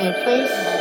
and place